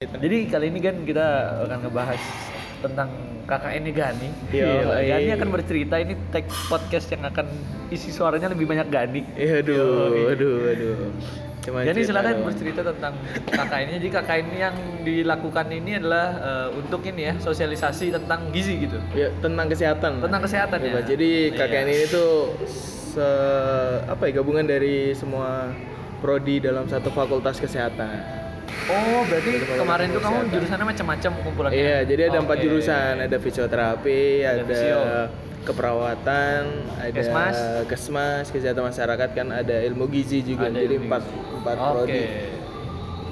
Jadi kali ini kan kita akan ngebahas tentang KKN Gani. Iya. Gani akan bercerita ini tag podcast yang akan isi suaranya lebih banyak Gani. Iya, aduh, aduh, aduh. Cuma cerita silakan bercerita tentang KKN-nya. Jadi KKN yang dilakukan ini adalah eh, untuk ini ya sosialisasi tentang gizi gitu. Ya, tentang kesehatan. Tentang kesehatan ya. Coba, Jadi Iya. KKN ini tuh se apa ya gabungan dari semua prodi dalam satu fakultas kesehatan. Oh, berarti kemarin tuh kamu jurusannya macam-macam kumpulannya. Iya, jadi ada empat Oke. jurusan, ada fisioterapi, Ada ada, fisio. keperawatan, ada Kesmas. kesmas, kesehatan masyarakat kan, ada ilmu gizi juga. Ada jadi empat empat Oke. prodi.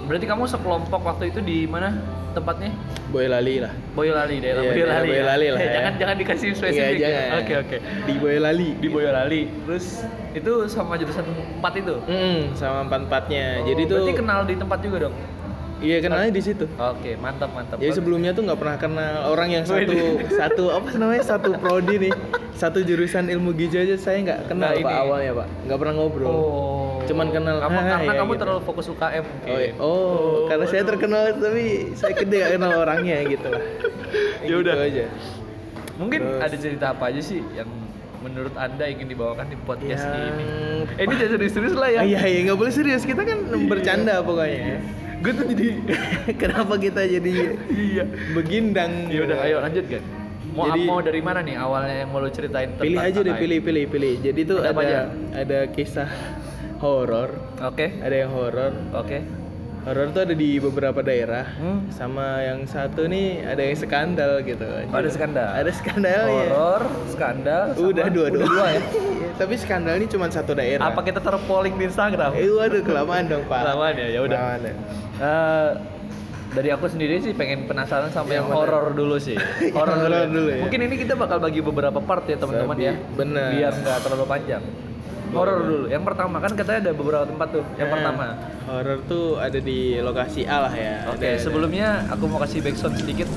Berarti kamu sekelompok waktu itu di mana tempatnya? Boyolali lah. Boyolali daerah Iya, Boyolali. daerah ya? Boyolali lah ya. jangan jangan dikasih Iya, spesifik. ya. jangan. Oke oke. Di Boyolali. Di Boyolali. Terus itu sama jurusan 4 itu. Mm, sama empat empatnya. Oh, jadi tuh berarti kenal di tempat juga dong. Iya kenalnya di situ. Oke, mantap mantap. Jadi sebelumnya tuh nggak pernah kenal orang yang satu satu apa namanya satu prodi nih satu jurusan ilmu gizi aja saya nggak kenal Nah, pak ini. awalnya pak nggak pernah ngobrol. Oh. Cuman kenal, Kamu, karena ya kamu gitu. terlalu fokus UKM mungkin. Oh, iya. oh, karena saya terkenal tapi saya gede nggak kenal orangnya gitu lah. Ya udah. Gitu aja. Mungkin Terus- ada cerita apa aja sih yang menurut Anda ingin dibawakan di podcast Yang- ini? Eh, ini jangan serius-serius lah ya. Iya iya nggak boleh serius kita kan bercanda pokoknya. Gue tuh jadi Kenapa kita jadi iya. begindang? Ya udah, ayo lanjut kan. Mau Jadi- mau dari mana nih awalnya yang mau lo ceritain tentang Pilih aja deh, pilih pilih pilih. Jadi tuh Ada apa aja? ada ada kisah horor, Oke. ada yang horor. Oke. Horor tuh ada di beberapa daerah. Hmm. Sama yang satu nih ada yang skandal gitu. Oh, ada skandal. Ada skandal ya. Horor, skandal, sama- Udah dua-dua. Udah dua ya. Tapi skandal ini cuma satu daerah. Apa kita taruh polling di Instagram? Eh, waduh kelamaan dong, Pak. Kelamaan ya, ya udah. Kelamaan ya. Eh, dari aku sendiri sih pengen penasaran sama yang, Yang mana? horor dulu sih. Horor dulu, ya. dulu ya. Mungkin ini kita bakal bagi beberapa part ya teman-teman ya. bener. Biar nggak terlalu panjang. Horor dulu. Yang pertama kan katanya ada beberapa tempat tuh. Yang Nah, pertama. Horor tuh ada di lokasi A lah ya. Oke, ada- sebelumnya aku mau kasih backsound sedikit.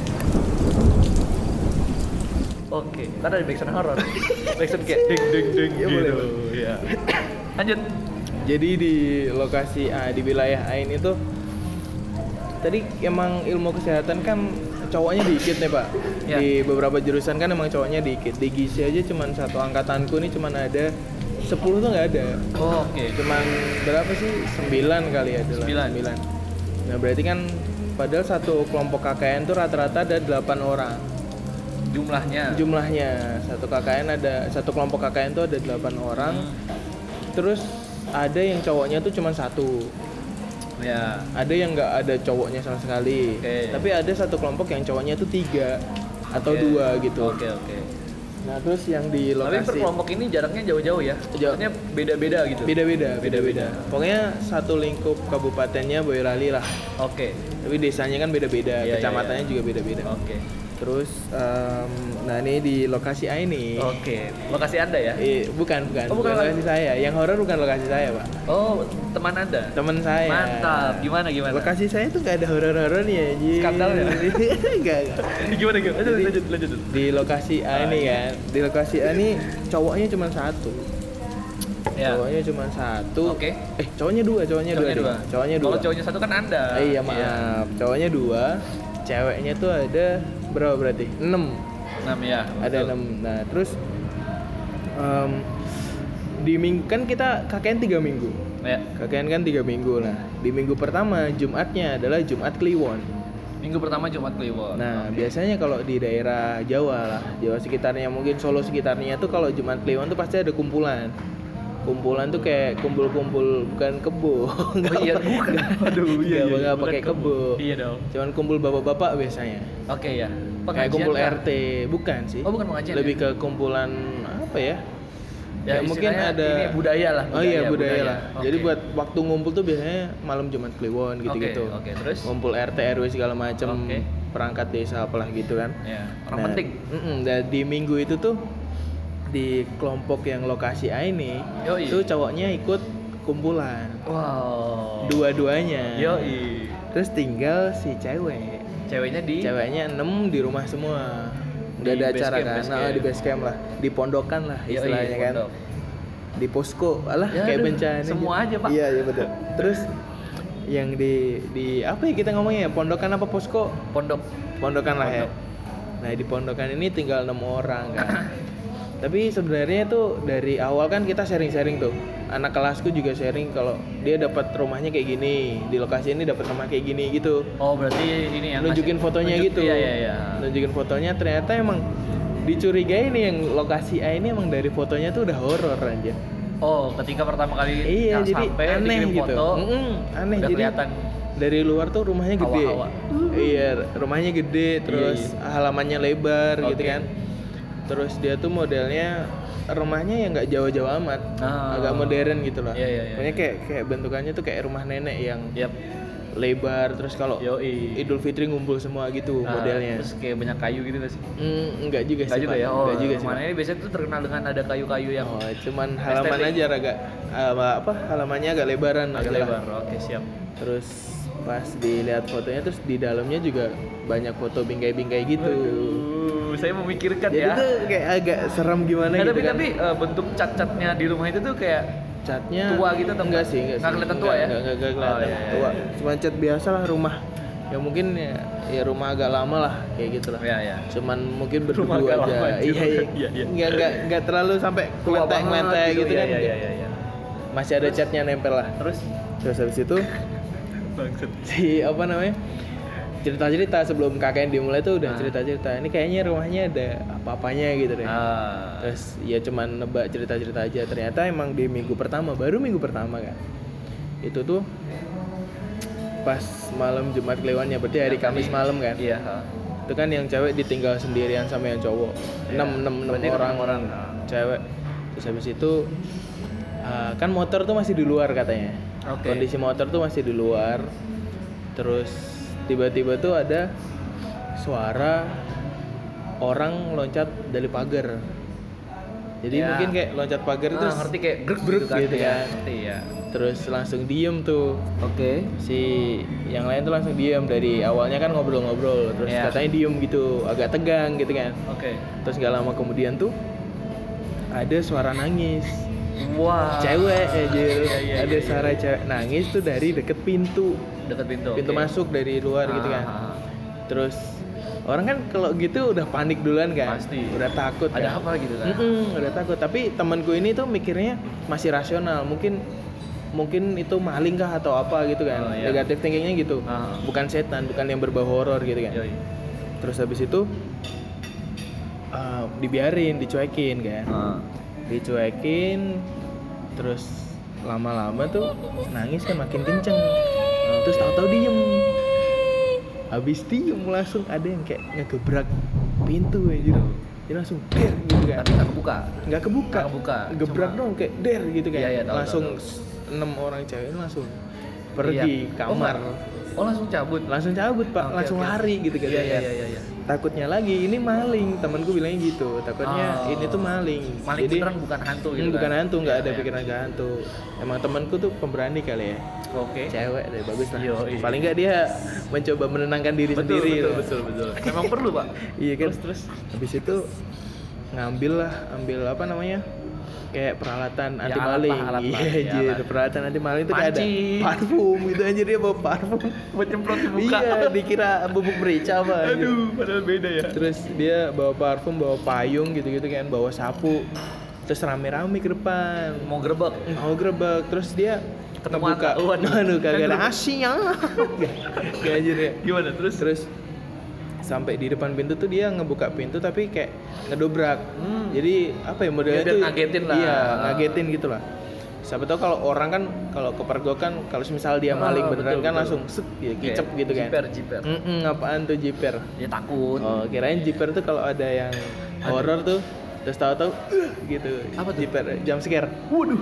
Oke, kan ada backsound horor. backsound kayak ding ding ding Ya, gitu. Iya. Lanjut. Jadi di lokasi A di wilayah A ini tuh tadi emang ilmu kesehatan kan cowoknya dikit nih pak. Ya. Di beberapa jurusan kan emang cowoknya dikit. Di gizi aja cuman satu angkatanku nih cuman ada 10 tuh nggak ada. Oh, Oke. Cuman berapa sih? 9 kali lah. Sembilan. 9. Nah berarti kan padahal satu kelompok KKN tuh rata-rata ada 8 orang Jumlahnya. jumlahnya. Satu KKN ada satu kelompok KKN tuh ada 8 orang. Hmm. Terus ada yang cowoknya tuh cuma satu. Ya. ada yang nggak ada cowoknya sama sekali Oke. tapi ada satu kelompok yang cowoknya tuh tiga atau Oke. dua gitu Oke, oke. Nah terus yang di Tapi per lokasi kelompok ini jaraknya jauh-jauh ya. Jauh. Beda-beda gitu. beda-beda beda-beda pokoknya satu lingkup kabupatennya Boyolali lah Oke. tapi desanya kan beda-beda Iya, iya, kecamatannya juga beda-beda Oke. Terus em, nah ini di lokasi A ini Oke. Lokasi Anda ya? Eh, bukan bukan Oh, bukan bukan lokasi saya yang horor bukan lokasi saya pak Oh, teman Anda. teman saya Mantap. Gimana gimana? lokasi saya tuh nggak ada horor-horornya anjir. Skandal ya? Nggak, nggak. gimana gimana? Lanjut, Jadi- lanjut, lanjut. di lokasi A Ah, ini iya. kan di lokasi A ini cowoknya cuma satu Ya. cowoknya cuma satu Oke. eh cowoknya dua cowoknya, Cowoknya dua, dua. nih. cowoknya dua Kalau cowoknya satu kan Anda. Eh, iya maaf cowoknya dua ceweknya tuh ada berapa berarti enam Enam ya. ada betul. enam nah terus em, di minggu kan kita KKN tiga minggu Ya. KKN kan tiga minggu nah di minggu pertama Jumatnya adalah Jumat Kliwon Minggu pertama Jumat Kliwon. Nah, biasanya kalau di daerah Jawa lah, Jawa sekitarnya mungkin Solo sekitarnya tuh kalau Jumat Kliwon tuh pasti ada kumpulan. Kumpulan tuh kayak kumpul-kumpul bukan kebo. Oh, iya, bukan. Aduh, iya, iya, Nggak, nggak bukan pakai kebo. Iya dong. Cuman kumpul bapak-bapak biasanya. Oke ya. Kayak kumpul kah? RT, bukan sih? Oh, bukan pengajian Lebih ya? ke kumpulan apa ya? Ya, Ya, mungkin ada ini budaya lah. Oh iya budaya, lah. Oke. Jadi buat waktu ngumpul tuh biasanya malam Jumat Kliwon gitu-gitu. Oke, oke, terus? Ngumpul RT RW segala macam, Oke. perangkat desa apalah gitu kan. Ya, orang Nah, penting. mm-mm, dan di minggu itu tuh di kelompok yang lokasi A ini Yoi. tuh cowoknya ikut kumpulan Wow. dua-duanya. Yoi. Terus tinggal si cewek. Ceweknya di Ceweknya enam di rumah semua. Udah ada acara camp, kan, Nah, di base camp lah, di pondokan lah Yoi, istilahnya kan. pondok. Di posko, alah Ya, kayak aduh, bencana. semua gitu. aja, Pak. Iya, iya betul. Terus yang di di apa ya kita ngomongnya ya pondokan apa posko Pondok. pondokan lah ya Pondok. nah di pondokan ini tinggal enam orang kan tapi sebenarnya tuh dari awal kan kita sharing-sharing tuh. Anak kelasku juga sharing kalau dia dapat rumahnya kayak gini di lokasi ini dapat rumah kayak gini gitu. Oh, berarti ini yang nunjukin fotonya nunjuk- gitu. Iya, iya, iya. nunjukin fotonya ternyata emang dicurigai nih yang lokasi A ini emang dari fotonya tuh udah horor aja Oh, ketika pertama kali iya nggak jadi sampai aneh dikirim gitu. foto, Mm-mm, aneh. udah jadi kelihatan dari luar tuh rumahnya gede. Hawa-hawa. iya rumahnya gede terus halamannya lebar gitu Oke. kan terus dia tuh modelnya rumahnya ya nggak jauh-jauh amat Ah. agak modern gitu lah iya, iya. pokoknya kayak kayak bentukannya tuh kayak rumah nenek yang Yap. lebar terus kalau. Idul Fitri ngumpul semua gitu Nah, modelnya Terus kayak banyak kayu gitu nggak sih? Hmm, enggak juga Enggak sih juga ya. Oh, Enggak juga sih mana ini biasanya tuh terkenal dengan ada kayu-kayu yang Oh, cuman halaman Estetik. aja agak uh, apa halamannya agak lebaran agak lah. lebar. Oke, siap. Terus pas dilihat fotonya terus di dalamnya juga banyak foto bingkai-bingkai gitu. Aduh, saya memikirkan Jadi ya. tuh kayak agak serem gimana Nggak, gitu tapi kan. tapi eh, bentuk cat-catnya di rumah itu tuh kayak catnya tua gitu atau enggak enggak? sih, enggak, kelihatan tua ya? Enggak, enggak, enggak kelihatan Oh, iya, iya, tua. iya. Cuma cat biasa lah rumah. Ya mungkin ya, ya rumah agak lama lah kayak gitu lah. ya ya. Cuman mungkin Rumah berdua agak aja. lama, iya, iya. Iya, iya. Enggak, enggak, enggak terlalu sampai Tua kementek banget gitu, gitu ya, kan. ya, enggak. ya, ya, ya. Masih ada catnya nempel lah. Terus Terus habis itu Bangsat. si apa namanya cerita-cerita sebelum KKN dimulai tuh udah Ah. cerita-cerita ini kayaknya rumahnya ada apa-apanya gitu deh Ah. terus ya cuman nebak cerita-cerita aja ternyata emang di minggu pertama baru minggu pertama kan itu tuh pas malam Jumat Kliwonnya berarti hari Kamis malam kan Iya. ha. itu kan yang cewek ditinggal sendirian sama yang cowok Iya. enam enam enam orang orang. Cewek terus habis itu uh, kan motor tuh masih di luar katanya Oke. kondisi motor tuh masih di luar terus tiba-tiba tuh ada suara orang loncat dari pagar jadi Ya. mungkin kayak loncat pagar itu Ah, ngerti kayak grek grek gitu kan, gitu ya. kan. Ngerti ya. terus langsung diem tuh Oke. si yang lain tuh langsung diem dari awalnya kan ngobrol-ngobrol terus Iya. katanya diem gitu agak tegang gitu kan Oke. terus gak lama kemudian tuh ada suara nangis Wah. cewek aja Iya, iya, ada iya, suara cewek nangis tuh dari deket pintu dekat pintu. pintu oke. masuk dari luar gitu kan Ah, ah, ah. terus orang kan kalau gitu udah panik duluan kan Pasti. udah takut Ada kan. apa gitu kan? Mm-mm, udah takut tapi temanku ini tuh mikirnya masih rasional mungkin mungkin itu maling kah atau apa gitu kan Oh, iya. negatif thinkingnya gitu Ah. bukan setan bukan yang berbau horor gitu kan Yoi. terus habis itu uh, dibiarin dicuekin kan Ah. dicuekin terus lama-lama tuh nangis kan makin kenceng terus tahu-tahu diem habis diem langsung ada yang kayak ngegebrak pintu aja dia langsung der gitu kan Tapi nggak kebuka. nggak kebuka Nggak kebuka, gebrak cuma- dong kayak der gitu kan Iya, iya, tahu, langsung enam orang cewek ini langsung pergi Iya. kamar Oh? Oh, langsung cabut. langsung cabut pak Oke, langsung oke. lari gitu kan iya, iya, iya, iya. Takutnya lagi ini maling temanku bilangnya gitu takutnya Oh. ini tuh maling Maling beneran bukan hantu gitu Hmm, bukan kan? hantu nggak Iya, ada iya. pikiran ke hantu emang temanku tuh pemberani kali ya Oke. cewek deh bagus lah Yo, iya. paling nggak dia mencoba menenangkan diri Betul, sendiri betul, loh. betul, betul. Memang perlu, Pak. iya kan Terus, terus. habis itu ngambil lah ambil apa namanya kayak peralatan Ya, anti alat maling lah, alat iya lah, ya, anjir alat. peralatan anti maling itu kayak ada parfum gitu aja dia bawa parfum Buat nyemprot di muka. iya dikira bubuk merica apa anjir. Aduh, padahal beda ya. terus dia bawa parfum bawa payung gitu-gitu kan bawa sapu terus rame-rame ke depan Mau gerbek. mau gerbek terus dia Ketemu. Waduh. aduh kagak ada Kan asinya gak anjir ya Gimana terus? terus sampai di depan pintu tuh dia ngebuka pintu tapi kayak ngedobrak Hmm. jadi apa ya modelnya Ya, tuh ngagetin lah. iya ngagetin gitu lah siapa tahu kalau orang kan kalau kepergokan kalau misal dia Ah, maling beneran betul, kan betul. langsung set ya kicep Kayak gitu kan Jiper, jiper. Mm-mm, apaan tuh jiper Dia takut. oh kirain jiper tuh kalau ada yang horor tuh terus tahu-tahu "Uh," gitu Apa tuh? jiper jump scare Waduh.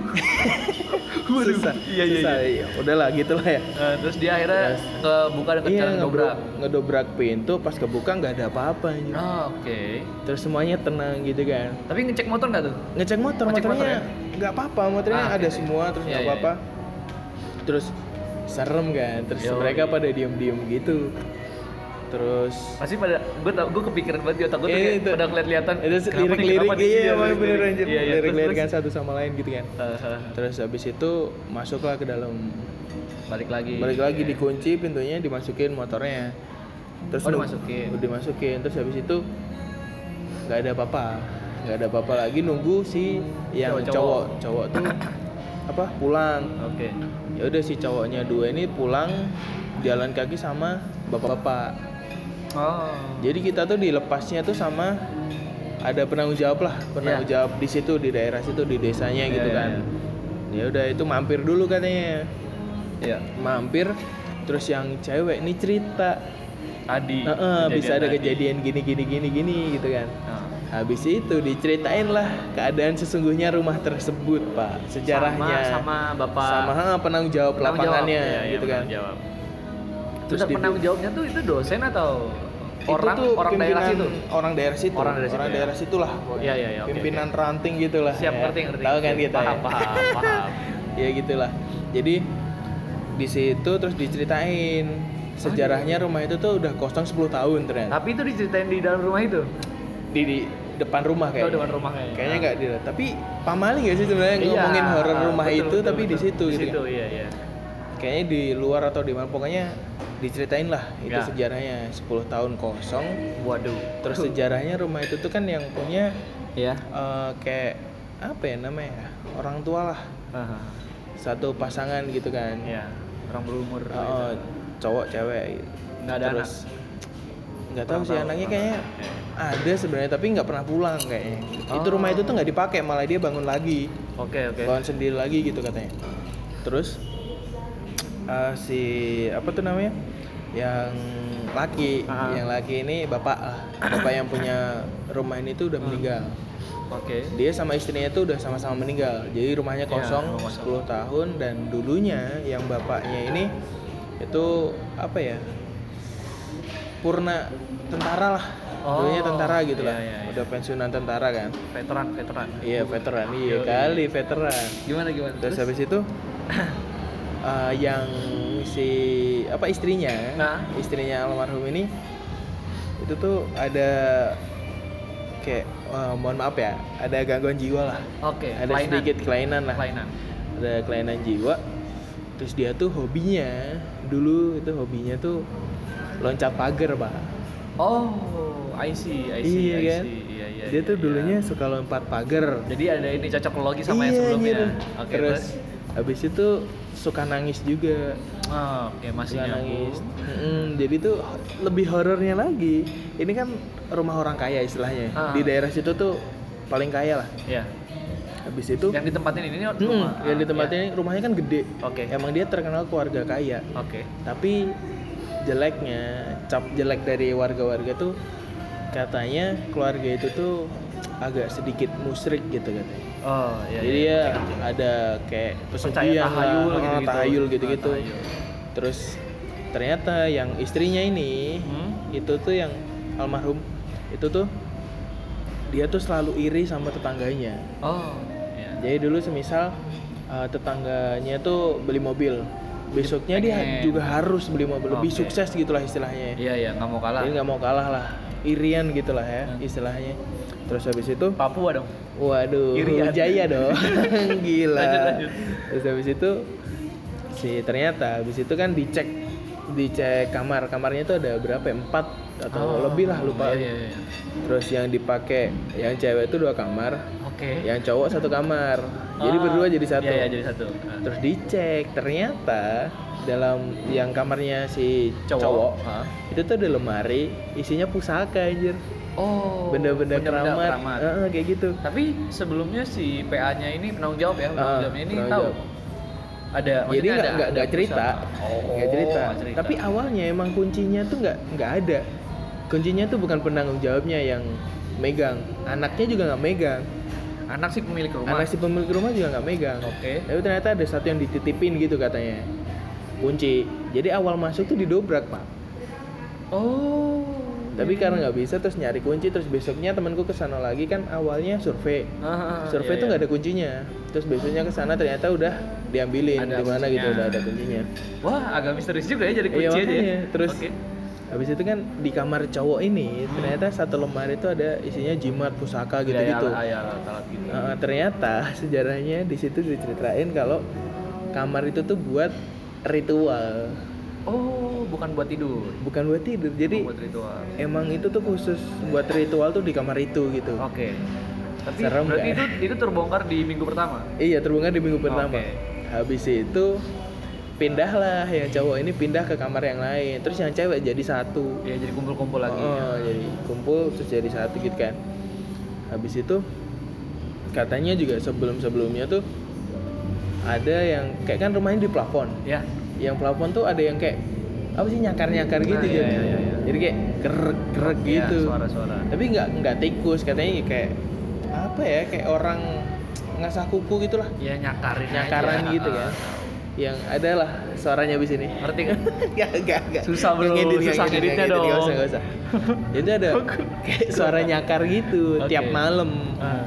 Waduh. susah Iya, iya, susah, iya. udahlah gitulah ya Nah, terus dia akhirnya Terus. kebuka dengan iya cara ngedobrak ngedobrak pintu pas kebuka nggak ada apa-apa anjir. Ah, oke. terus semuanya tenang gitu kan Tapi ngecek motor nggak tuh? ngecek motor Ngecek motor motornya ya? nggak apa-apa motornya Ah, ada oke. semua terus Iya, nggak iya, apa-apa terus serem kan terus Yoi. mereka pada diem-diem gitu terus Pasti pada gue tau gue kepikiran banget di otak gue tuh Iya, kayak itu. pada ngeliat-lihatan. itu lirik-lirik iya Iya, emang lirik- bener anjir Iya, iya. lirik-lirik kan satu sama lain gitu kan terus, uh, uh, terus habis itu masuklah ke dalam balik lagi. balik lagi Iya. dikunci pintunya dimasukin motornya terus Oh, dimasukin. udah dimasukin terus habis itu nggak ada apa-apa nggak ada apa-apa lagi nunggu si yang Cowok-cowok. cowok cowok tuh apa pulang Oke. ya udah si cowoknya dua ini pulang jalan kaki sama bapak-bapak Oh. jadi kita tuh dilepasnya tuh sama ada penanggung jawab lah penanggung Iya. jawab di situ di daerah situ di desanya Iya, gitu iya, kan ya udah itu mampir dulu katanya Iya. mampir terus yang cewek ini cerita Tadi. "Heeh, bisa ada tadi. kejadian gini gini gini gini gitu kan Nah. habis itu diceritain lah keadaan sesungguhnya rumah tersebut pak sejarahnya sama, sama bapak sama penanggung jawab penanggung lapangannya jawab. Iya, iya, gitu kan penanggung jawab. Terus di- penanggung jawabnya tuh itu dosen atau orang itu tuh orang daerah situ? orang daerah situ Orang daerah situ, ya. daerah situ lah pokoknya. Iya, iya, iya, oke, pimpinan ranting gitulah Siap ya. ngerti ngerti. tahu kan kita paham, ya paham, paham. ya gitulah jadi di situ terus diceritain sejarahnya rumah itu tuh udah kosong 10 tahun ternyata Tapi itu diceritain di dalam rumah itu. di, di depan rumah Oh, kayaknya depan rumah kayaknya. kayaknya nggak di tapi pamali nggak sih sebenarnya Iya, ngomongin horor rumah betul, itu betul, tapi di betul. situ Di gitu situ, kan. iya, iya. kayaknya di luar atau di mana pokoknya diceritain lah itu Ya. sejarahnya 10 tahun kosong Waduh. terus sejarahnya rumah itu tuh kan yang punya Iya. eh, kayak apa ya namanya orang tua lah Aha. satu pasangan gitu kan Iya. Orang berumur. Eh, gitu. cowok cewek Nggak ada terus nggak tahu sih anaknya kayaknya ada sebenarnya tapi nggak pernah pulang kayaknya itu Oh. rumah itu tuh nggak dipakai malah dia bangun lagi Oke, oke. bangun sendiri lagi gitu katanya terus eh, si apa tuh namanya yang laki. Ah. yang laki ini bapak lah. Bapak yang punya rumah ini tuh udah meninggal. Oke. dia sama istrinya tuh udah sama-sama meninggal. Jadi rumahnya Ya, kosong rumah 10 tahun dan dulunya yang bapaknya ini itu apa ya? Purna tentara lah. Oh, dulunya tentara gitu lah. iya, iya, iya. udah pensiunan tentara kan? Veteran, veteran. iya veteran. Iya Yoi. kali veteran. Gimana gimana? terus? habis itu eh, yang si apa istrinya Nah. istrinya almarhum ini itu tuh ada kayak eh, mohon maaf ya ada gangguan jiwa lah Oke, ada kelainan. sedikit kelainan lah kelainan. ada kelainan jiwa terus dia tuh hobinya dulu itu hobinya tuh loncat pagar pak Oh, I see, I see, iya I kan see. Iya, iya, dia iya, tuh iya. dulunya suka lompat pagar Jadi ada ini cocok logi sama yang Iya, sebelumnya. anjir. Oke, terus terus. habis itu suka nangis juga Oh, oke masih suka nangis Mm-mm, jadi tuh lebih horornya lagi ini kan rumah orang kaya istilahnya Ah. di daerah situ tuh paling kaya lah Iya. habis itu Yang ditempatin ini Mm, rumah. yang Ah, di tempat iya. ini rumahnya kan gede Oke. emang dia terkenal keluarga kaya Oke. tapi jeleknya cap jelek dari warga-warga tuh katanya keluarga itu tuh agak sedikit musrik gitu katanya Oh, iya. jadi iya, ya ngerti, ngerti. ada kayak pesugihan lah, tahayul oh, gitu-gitu. tahayul Ah, gitu-gitu tahayul. terus ternyata yang istrinya ini Hmm? itu tuh yang almarhum itu tuh dia tuh selalu iri sama tetangganya Oh, iya. jadi dulu semisal uh, tetangganya tuh beli mobil besoknya dia juga harus beli mobil lebih Oke. sukses gitulah istilahnya Iya, iya, nggak mau kalah. jadi nggak mau kalah lah irian gitulah ya Hmm. istilahnya terus habis itu Papua dong. waduh Irian. jaya dong gila Lanjut, lanjut. terus habis itu si ternyata habis itu kan dicek dicek kamar kamarnya tuh ada berapa ya? empat atau Oh, lebih lah lupa Iya, iya, iya. terus yang dipakai yang cewek itu dua kamar Oke. yang cowok satu kamar jadi Ah, berdua jadi satu Iya, iya, jadi satu. Ah. terus dicek ternyata dalam yang kamarnya si Cowok. cowok, Ah. itu tuh ada lemari isinya pusaka anjir Oh. benda-benda keramat, keramat. Heeh, kayak gitu Tapi sebelumnya si PA-nya ini penanggung jawab ya, penanggung Ah, jawabnya ini penanggung tahu. jawab. Ada, jadi nggak nggak ada nggak cerita perusahaan. Oh, nggak cerita. nggak cerita. tapi awalnya emang kuncinya tuh nggak nggak ada kuncinya tuh bukan penanggung jawabnya yang megang anaknya juga nggak megang anak sih pemilik rumah. anak si pemilik rumah juga nggak megang Oke. tapi ternyata ada satu yang dititipin gitu katanya kunci jadi awal masuk tuh didobrak pak Oh. tapi iya. karena nggak bisa terus nyari kunci terus besoknya temanku ke sana lagi kan awalnya survei Ah, survei iya, tuh iya. nggak ada kuncinya terus besoknya ke sana ternyata udah diambilin di mana gitu udah ada kuncinya Wah, agak misterius juga ya jadi kunci Iya, aja ya. Terus- Oke. Habis itu kan di kamar cowok ini ternyata satu lemari itu ada isinya jimat pusaka gitu gitu Ya, ya, gitu. Nah, ternyata sejarahnya di situ diceritain kalau kamar itu tuh buat ritual Oh, bukan buat tidur. bukan buat tidur jadi buat ritual. emang itu tuh khusus buat ritual tuh di kamar itu gitu Oke. Tapi Serem berarti itu itu terbongkar di minggu pertama. iya terbongkar di minggu pertama Oke. habis itu pindahlah yang cowok ini pindah ke kamar yang lain terus yang cewek jadi satu Ya jadi kumpul-kumpul lagi. Oh, jadi kumpul terus jadi satu gitu kan. Habis itu katanya juga sebelum-sebelumnya tuh ada yang kayak kan rumahnya di plafon. Ya. Yang plafon tuh ada yang kayak apa sih nyakar-nyakar gitu Nah, iya, jadi. iya, iya, iya. Jadi kayak gerek-gerek Ya, gitu. suara-suara. Tapi nggak nggak tikus katanya kayak apa ya kayak orang ngasah kuku gitulah. Ya nyakarin Nyakaran aja. gitu kan. Yang ada lah suaranya abis ini. Ngerti kan? Gak, gak, gak. Susah, bro. Nggak ngedit, Susah ngedit, ngeditnya dong. usah, nggak usah. Jadi ada kayak suara nyakar gitu Oke. tiap malam. Ah.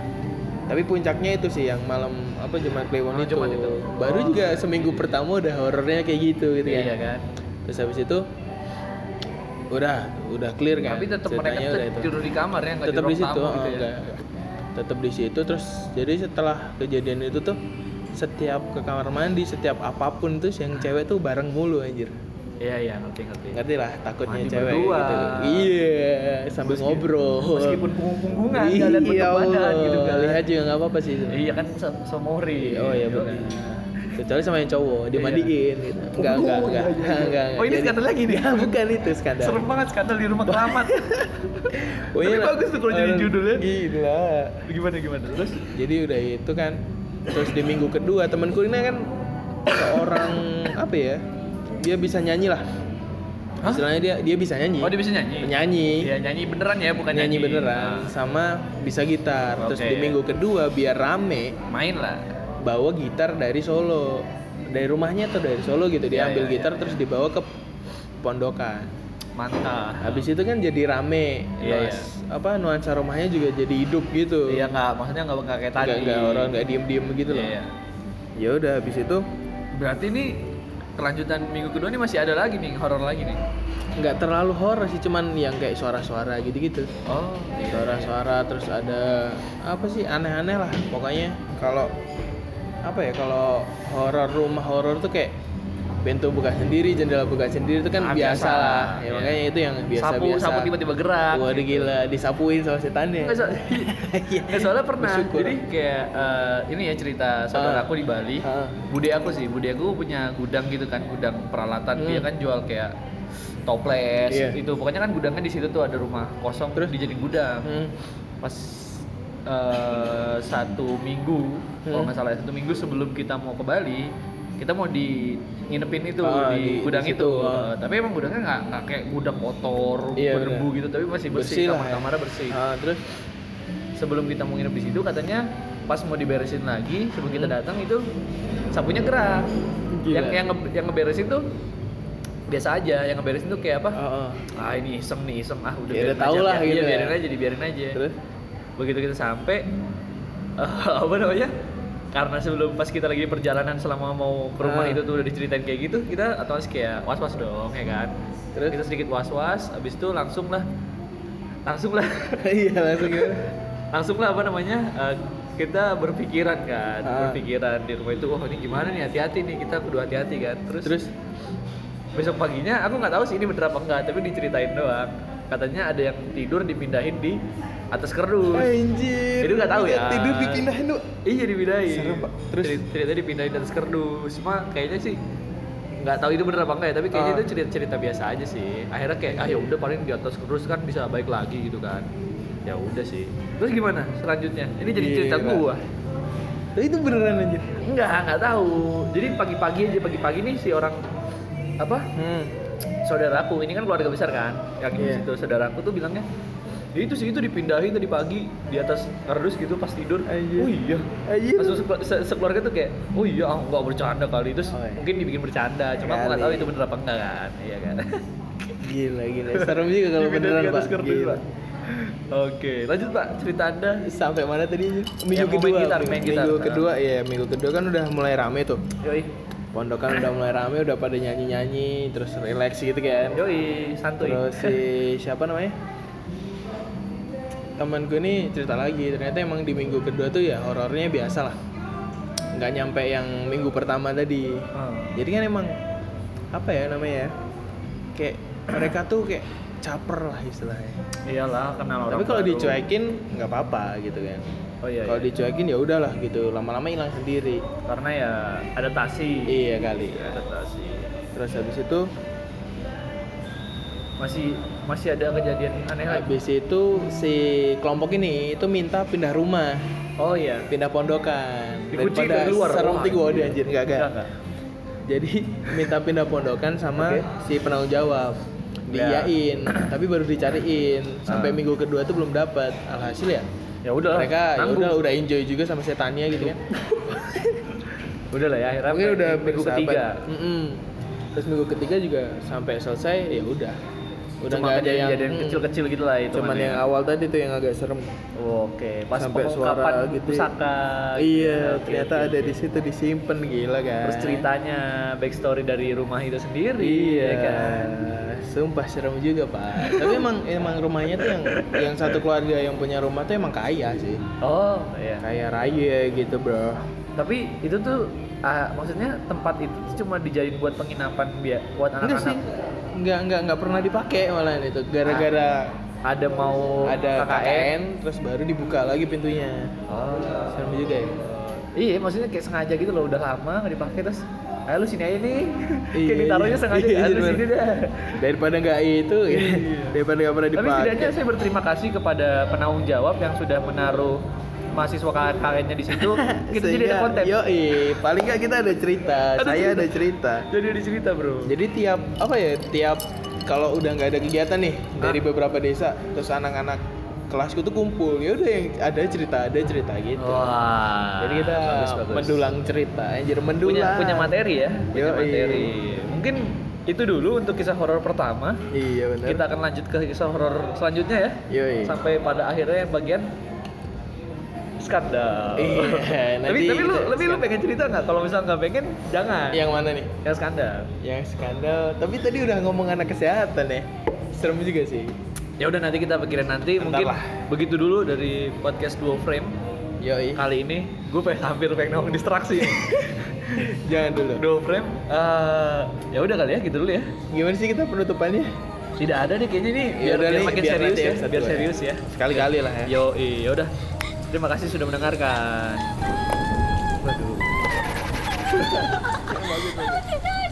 Tapi puncaknya itu sih yang malam apa Jumat Kliwon Oh, itu. Jumat itu. Baru Oh. juga seminggu pertama udah horornya kayak gitu gitu kan. Iya kan. Terus habis itu udah udah clear kan. Tapi tetap mereka tetap tidur di kamar ya, Tetap di di situ, tamu oh, gitu ya. enggak, enggak. Tetap di situ terus jadi setelah kejadian itu tuh setiap ke kamar mandi, setiap apa pun tuh yang cewek tuh bareng mulu anjir. Iya iya ngerti ngerti. ngerti lah takutnya Mandi cewek berdua. gitu iya sambil Meski- ngobrol Meskipun punggung-punggungan, nggak lihat bentuk iya badan gitu kan. lihat juga nggak apa-apa sih itu. Iya kan semori. oh iya gitu benar kan. kecuali sama yang cowok dimandiin gitu enggak Oh, enggak iya, enggak iya, iya. enggak Oh, ini skandal lagi nih? Enggak, bukan itu skandal Serem banget skandal di rumah keramat. Tapi lah- bagus tuh kalau jadi judulnya. gila gimana gimana terus? jadi udah itu kan terus di minggu kedua temanku ini kan seorang apa ya dia bisa nyanyi lah Hah? istilahnya dia dia bisa nyanyi Oh dia bisa nyanyi. nyanyi Iya nyanyi beneran ya bukan nyanyi nyanyi, beneran Nah, sama bisa gitar terus Oke. di minggu kedua biar rame main lah. bawa gitar dari Solo dari rumahnya atau dari Solo gitu dia Ya, ambil ya, gitar ya, terus ya. dibawa ke pondokan Mantap. habis itu kan jadi rame Iya, Nuans- apa nuansa rumahnya juga jadi hidup gitu Iya nggak maksudnya nggak kayak tadi. nggak nggak orang nggak diem diem begitu loh Iya. ya udah habis itu Berarti ini kelanjutan minggu kedua ini masih ada lagi nih horor lagi nih. nggak terlalu horor sih cuman yang kayak suara-suara gitu gitu Oh. suara-suara terus ada apa sih aneh-aneh lah pokoknya kalau apa ya kalau horor rumah horor tuh kayak pintu buka sendiri jendela buka sendiri itu kan Ah, biasa, biasa, lah ya, iya. makanya itu yang biasa sapu biasa sapu tiba-tiba gerak. Waduh gila disapuin sama setannya Nggak, so- nggak, soalnya pernah. Bersyukur. Jadi kayak eh, ini ya cerita saudara Ah. aku di Bali. Ah. Bude aku sih, bude aku punya gudang gitu kan, gudang peralatan. Hmm. Dia kan jual kayak toples Iya. itu. Pokoknya kan gudangnya di situ tuh ada rumah kosong Terus? dijadiin gudang. Hmm. Pas eh, satu minggu, kalau Hmm. nggak salah satu minggu sebelum kita mau ke Bali, kita mau di nginepin itu Ah, di, di- gudang di itu. ah. Eh, tapi emang gudangnya nggak nggak kayak gudang kotor, Iya, berdebu gitu, tapi masih bersih, bersih ya. kamar-kamarnya bersih Ah, terus sebelum kita mau nginep di situ katanya pas mau diberesin lagi sebelum kita Hmm. datang itu sapunya gerak Gila. yang yang nge- yang ngeberesin tuh biasa aja yang ngeberesin tuh kayak apa oh, oh. ah ini iseng nih iseng ah udah Ya, biarin aja, lah Iya, gitu ya. biarin aja dibiarin aja terus begitu kita sampai apa namanya karena sebelum pas kita lagi di perjalanan selama mau ke rumah Ah. itu tuh udah diceritain kayak gitu kita otomatis kayak was was dong ya kan? Terus? kita sedikit was was abis itu langsung lah. Langsung lah. Iya langsung langsung lah apa namanya eh, kita berpikiran kan Ah. berpikiran di rumah itu oh ini gimana nih? Hati-hati nih kita kudu hati-hati kan? Terus, terus? besok paginya aku nggak tahu sih ini bener apa enggak tapi diceritain doang katanya ada yang tidur dipindahin di atas kerdus anjir Itu nggak tahu ya. tidur dipindahin tuh iya dipindahin Serem, Pak. Terus? Ceritanya dipindahin di atas kerdus cuma kayaknya sih nggak tahu itu bener apa enggak ya tapi kayaknya Ah. itu cerita cerita biasa aja sih akhirnya kayak ah ya udah paling di atas kerdus kan bisa baik lagi gitu kan ya udah sih terus gimana selanjutnya ini jadi cerita Gila. gua Tapi itu beneran anjir Enggak, nggak tahu. Jadi pagi-pagi aja pagi-pagi nih si orang apa? hmm. Saudaraku, ini kan keluarga besar kan. Yang di Iya. situ saudaraku tuh bilangnya "Ya itu sih itu dipindahin tadi pagi di atas kardus gitu pas tidur. Oh iya. Langsung sekelu- se- sekeluarga tuh kayak, oh iya, ah, nggak bercanda kali. Terus Oh, iya. mungkin dibikin bercanda. Cuma aku nggak tahu itu bener apa enggak kan. Iya kan. Gila gila serem juga kalau beneran pak kardus, Gila. Pak. Oke, lanjut Pak cerita Anda. Sampai mana tadi? Minggu mau kedua. main gitar, main gitar. Minggu Ah. kedua ya, minggu kedua kan udah mulai rame tuh. Yoi. Pondokan udah mulai rame udah pada nyanyi nyanyi terus relax gitu kan Yoi, santuy. terus si siapa namanya temanku ini cerita lagi ternyata emang di minggu kedua tuh ya horornya biasa lah nggak nyampe yang minggu pertama tadi Hmm. jadi kan emang apa ya namanya ya kayak mereka tuh kayak caper lah istilahnya Iyalah, kenal orang. tapi kalau dicuekin nggak apa-apa gitu kan Oh iya. kalau iya. dicuekin ya udahlah gitu lama-lama hilang sendiri Karena ya adaptasi. iya kali Adaptasi. terus habis itu Masih masih ada kejadian aneh lagi. habis itu si kelompok ini itu minta pindah rumah Oh iya. pindah pondokan Dikunci daripada dari luar. serem tiga wadah anjir. anjir enggak Enggak, jadi minta pindah pondokan sama Oke. si penanggung jawab Ya. diiyain tapi baru dicariin sampai Ah. minggu kedua tuh belum dapat alhasil ya Ya udah. mereka ya udah udah enjoy juga sama setannya gitu kan Udah lah ya, akhirnya mungkin udah minggu bersahabat. ketiga. Mm-mm. terus minggu ketiga juga sampai selesai ya udah udah nggak ada yang kejadian mm, kecil-kecil gitu lah itu. cuman yang awal tadi tuh yang agak serem Oke, pas Sampai suara gitu ya. pusaka. gitu iya ya. Ternyata oke, ada di situ disimpan gila kan Terus ceritanya backstory dari rumah itu sendiri, iya ya kan? Sumpah serem juga pak tapi emang emang rumahnya tuh yang yang satu keluarga yang punya rumah tuh emang kaya sih Oh, iya. kaya raya gitu bro Tapi itu tuh ah, maksudnya tempat itu tuh cuma dijadiin buat penginapan biar buat enggak sih anak-anak. enggak enggak enggak pernah dipakai malah itu gara-gara Ada mau ada KKN. KKN terus baru dibuka lagi pintunya Oh. serem juga ya Iya, maksudnya kayak sengaja gitu loh, udah lama nggak dipakai terus Ayo lu sini aja nih. Iya, kayak ditaruhnya iya. sengaja Iya, "Ah, lu bener. sini dah. daripada nggak itu Iya. daripada nggak pernah Tapi dipakai setidaknya saya berterima kasih kepada penanggung jawab yang sudah menaruh mahasiswa KKN-nya di situ. Kita jadi ada konten. yo paling nggak kita ada cerita Ada saya cerita. ada cerita Jadi ada cerita, Bro. jadi tiap apa ya tiap kalau udah nggak ada kegiatan nih dari Hah? beberapa desa terus anak-anak kelasku tuh kumpul ya udah yang ada cerita ada cerita gitu Wah. jadi kita bagus, bagus. mendulang cerita anjir punya mendulang punya materi ya, punya Yoi. materi. Mungkin itu dulu untuk kisah horor pertama. iya benar Kita akan lanjut ke kisah horor selanjutnya ya. Yoi. Sampai pada akhirnya yang bagian skandal. Iya, tapi nanti tapi lu kita lebih lu pengen cerita nggak? Kalau misalnya nggak pengen, jangan. yang mana nih yang skandal. yang skandal tapi tadi udah ngomong anak kesehatan ya serem juga sih Ya udah nanti kita pikirin nanti. Bentar Mungkin lah. begitu dulu dari podcast Duo Frame yoi kali ini. Gue pengen hampir pengen ngomong distraksi. jangan dulu Duo Frame. eh, ya udah kali ya gitu dulu ya. gimana sih kita penutupannya Tidak ada deh kayaknya nih. Ya Biar, udah biar nih, makin biar serius ya. episode Biar dua ya. serius ya. sekali-kali lah ya Yo, iya udah. Terima kasih sudah mendengarkan. Waduh.